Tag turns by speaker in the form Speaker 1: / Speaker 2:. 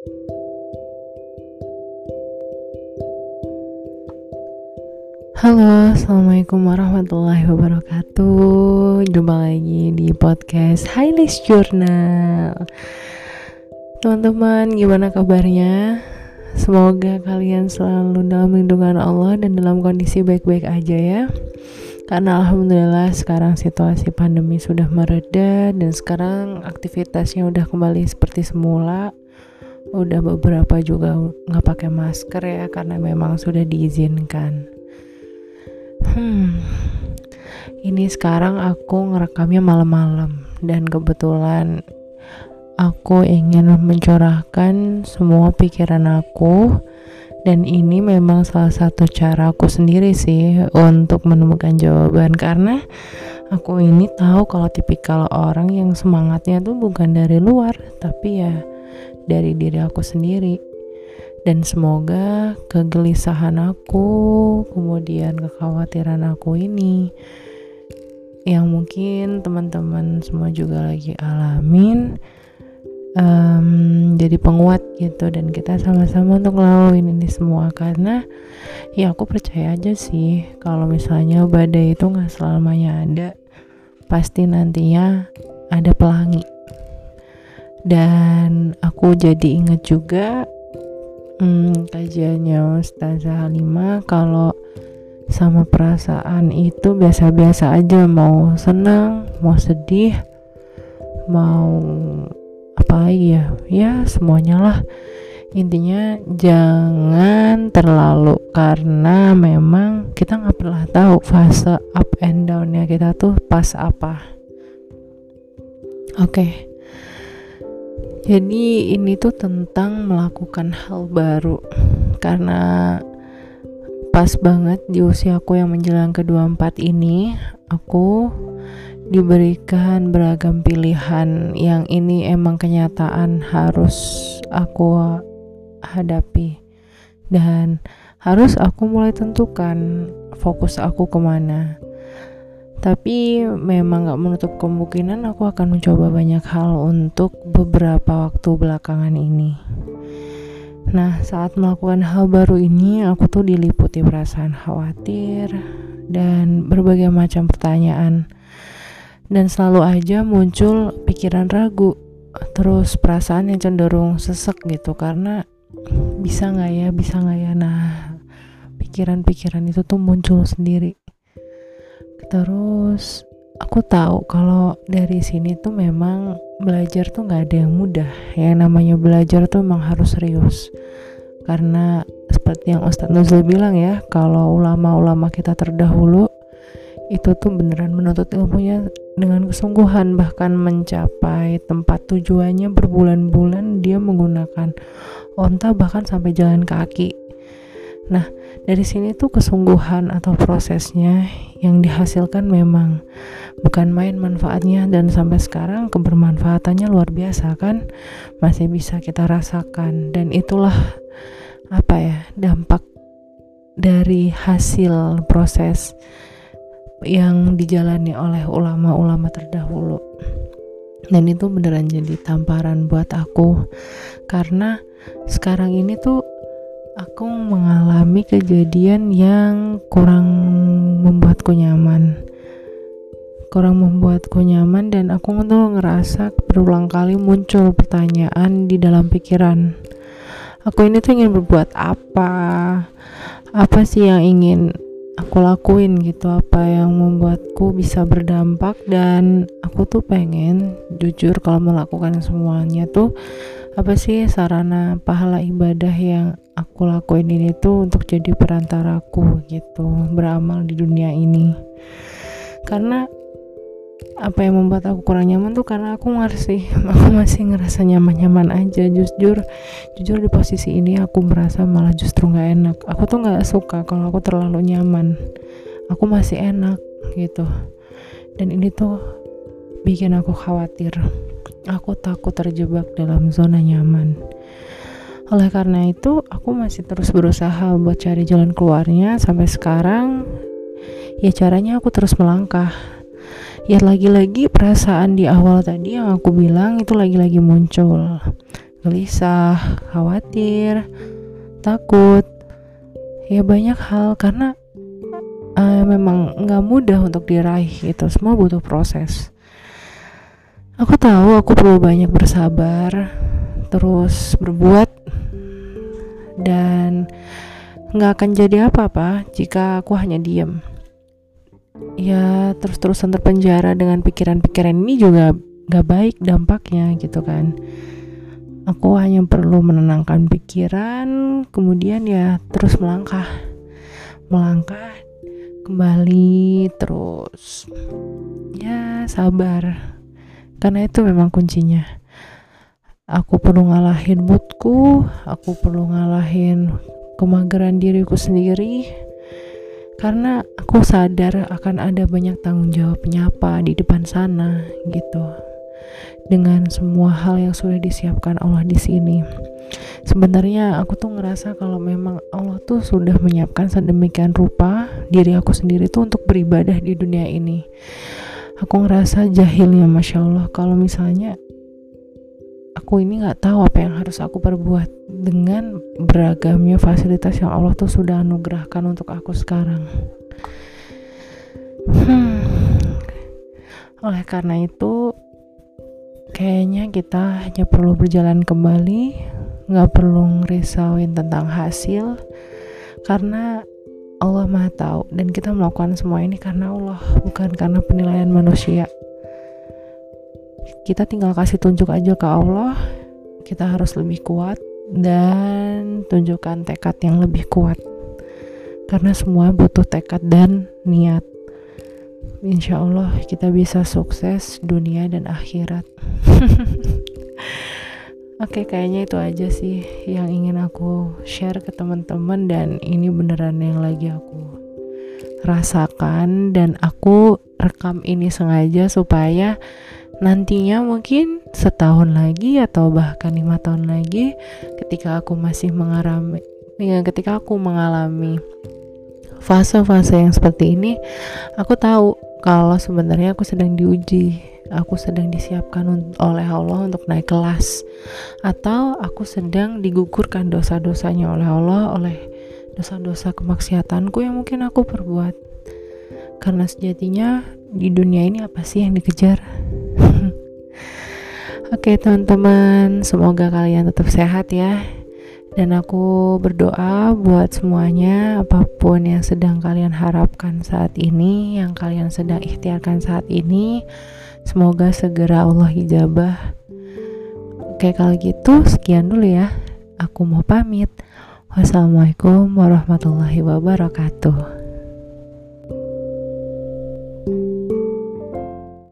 Speaker 1: Halo, Assalamualaikum warahmatullahi wabarakatuh. Jumpa lagi di podcast Highlights Journal. Teman-teman, gimana kabarnya? Semoga kalian selalu dalam lindungan Allah dan dalam kondisi baik-baik aja ya. Karena Alhamdulillah sekarang situasi pandemi sudah mereda Dan sekarang aktivitasnya udah kembali seperti semula Udah beberapa juga nggak pakai masker ya Karena memang sudah diizinkan. Hmm, ini sekarang aku ngerekamnya malam-malam. Dan kebetulan aku ingin mencurahkan semua pikiran aku. Dan ini memang salah satu cara aku sendiri sih untuk menemukan jawaban. Karena aku ini tahu kalau tipikal orang yang semangatnya tuh bukan dari luar tapi ya dari diri aku sendiri. Dan semoga kegelisahan aku kemudian kekhawatiran aku ini yang mungkin teman-teman semua juga lagi alamin um, jadi penguat gitu. Dan kita sama-sama untuk ngelaluin ini semua. Karena ya aku percaya aja sih kalau misalnya badai itu nggak selamanya ada pasti nantinya ada pelangi dan aku jadi inget juga hmm, kajiannya Ustazah Halimah kalau sama perasaan itu biasa-biasa aja. Mau senang mau sedih mau apa ya? Ya semuanya lah. Intinya jangan terlalu karena memang kita nggak pernah tahu fase up and downnya kita tuh pas apa. Oke. okay jadi ini tuh tentang melakukan hal baru. Karena pas banget di usiaku yang menjelang ke 24 ini aku diberikan beragam pilihan yang ini emang kenyataan harus aku hadapi. Dan harus aku mulai tentukan fokus aku ke mana tapi memang gak menutup kemungkinan aku akan mencoba banyak hal untuk beberapa waktu belakangan ini. Nah, saat melakukan hal baru ini, aku tuh diliputi perasaan khawatir dan berbagai macam pertanyaan. Dan selalu aja muncul pikiran ragu, terus perasaan yang cenderung sesek gitu karena bisa nggak ya, bisa nggak ya. Nah, pikiran-pikiran itu tuh muncul sendiri terus aku tahu kalau dari sini tuh memang belajar tuh nggak ada yang mudah. Yang namanya belajar tuh memang harus serius. Karena seperti yang Ustadz Nuzul bilang ya kalau ulama-ulama kita terdahulu itu tuh beneran menuntut ilmunya dengan kesungguhan. Bahkan mencapai tempat tujuannya berbulan-bulan dia menggunakan onta bahkan sampai jalan kaki Nah, dari sini tuh kesungguhan atau prosesnya yang dihasilkan memang bukan main manfaatnya dan sampai sekarang kebermanfaatannya luar biasa kan masih bisa kita rasakan. Dan itulah apa ya dampak dari hasil proses yang dijalani oleh ulama-ulama terdahulu. Dan itu beneran jadi tamparan buat aku karena sekarang ini tuh aku mengalami kejadian yang kurang membuatku nyaman. Kurang membuatku nyaman dan aku tuh ngerasa berulang kali muncul pertanyaan di dalam pikiran. Aku ini tuh ingin berbuat apa? Apa sih yang ingin aku lakuin gitu? Apa yang membuatku bisa berdampak? Dan aku tuh pengen jujur kalau melakukan semuanya tuh apa sih sarana pahala ibadah yang aku lakuin ini tuh untuk jadi perantaraku gitu beramal di dunia ini? Karena apa yang membuat aku kurang nyaman tuh karena aku ngerti aku masih ngerasa nyaman-nyaman aja. Jujur jujur di posisi ini aku merasa malah justru nggak enak. Aku tuh nggak suka kalau aku terlalu nyaman. Aku masih enak gitu. Dan ini tuh bikin aku khawatir Aku takut terjebak dalam zona nyaman. Oleh karena itu, aku masih terus berusaha buat cari jalan keluarnya sampai sekarang. Ya caranya aku terus melangkah. Ya lagi-lagi perasaan di awal tadi yang aku bilang itu lagi-lagi muncul. gelisah khawatir takut ya banyak hal karena uh, memang nggak mudah untuk diraih itu semua butuh proses aku tahu aku perlu banyak bersabar terus berbuat dan nggak akan jadi apa-apa jika aku hanya diem. Ya terus-terusan terpenjara dengan pikiran-pikiran ini juga gak baik dampaknya gitu kan. Aku hanya perlu menenangkan pikiran kemudian ya terus melangkah melangkah kembali terus ya sabar karena itu memang kuncinya. Aku perlu ngalahin moodku aku perlu ngalahin kemageran diriku sendiri. Karena aku sadar akan ada banyak tanggung jawab penyapa di depan sana gitu. Dengan semua hal yang sudah disiapkan Allah di sini. Sebenarnya aku tuh ngerasa kalau memang Allah tuh sudah menyiapkan sedemikian rupa diri aku sendiri tuh untuk beribadah di dunia ini aku ngerasa jahilnya masya Allah kalau misalnya aku ini nggak tahu apa yang harus aku perbuat dengan beragamnya fasilitas yang Allah tuh sudah anugerahkan untuk aku sekarang. Hmm. Oleh karena itu, kayaknya kita hanya perlu berjalan kembali, nggak perlu ngerisauin tentang hasil, karena Allah Maha Tahu. Dan kita melakukan semua ini karena Allah, bukan karena penilaian manusia. Kita tinggal kasih tunjuk aja ke Allah. Kita harus lebih kuat dan tunjukkan tekad yang lebih kuat. Karena semua butuh tekad dan niat. Insya Allah kita bisa sukses dunia dan akhirat Oke kayaknya itu aja sih yang ingin aku share ke teman-teman dan ini beneran yang lagi aku rasakan dan aku rekam ini sengaja supaya nantinya mungkin setahun lagi atau bahkan lima tahun lagi ketika aku masih mengalami ya, ketika aku mengalami fase-fase yang seperti ini aku tahu kalau sebenarnya aku sedang diuji aku sedang disiapkan oleh Allah untuk naik kelas. Atau aku sedang digugurkan dosa-dosanya oleh Allah oleh dosa-dosa kemaksiatanku yang mungkin aku perbuat. Karena sejatinya di dunia ini apa sih yang dikejar? Oke teman-teman, semoga kalian tetap sehat ya. Dan aku berdoa buat semuanya apa pun yang sedang kalian harapkan saat ini, yang kalian sedang ikhtiarkan saat ini, semoga segera Allah ijabah. Oke kalau gitu sekian dulu ya. Aku mau pamit. Wassalamualaikum warahmatullahi wabarakatuh.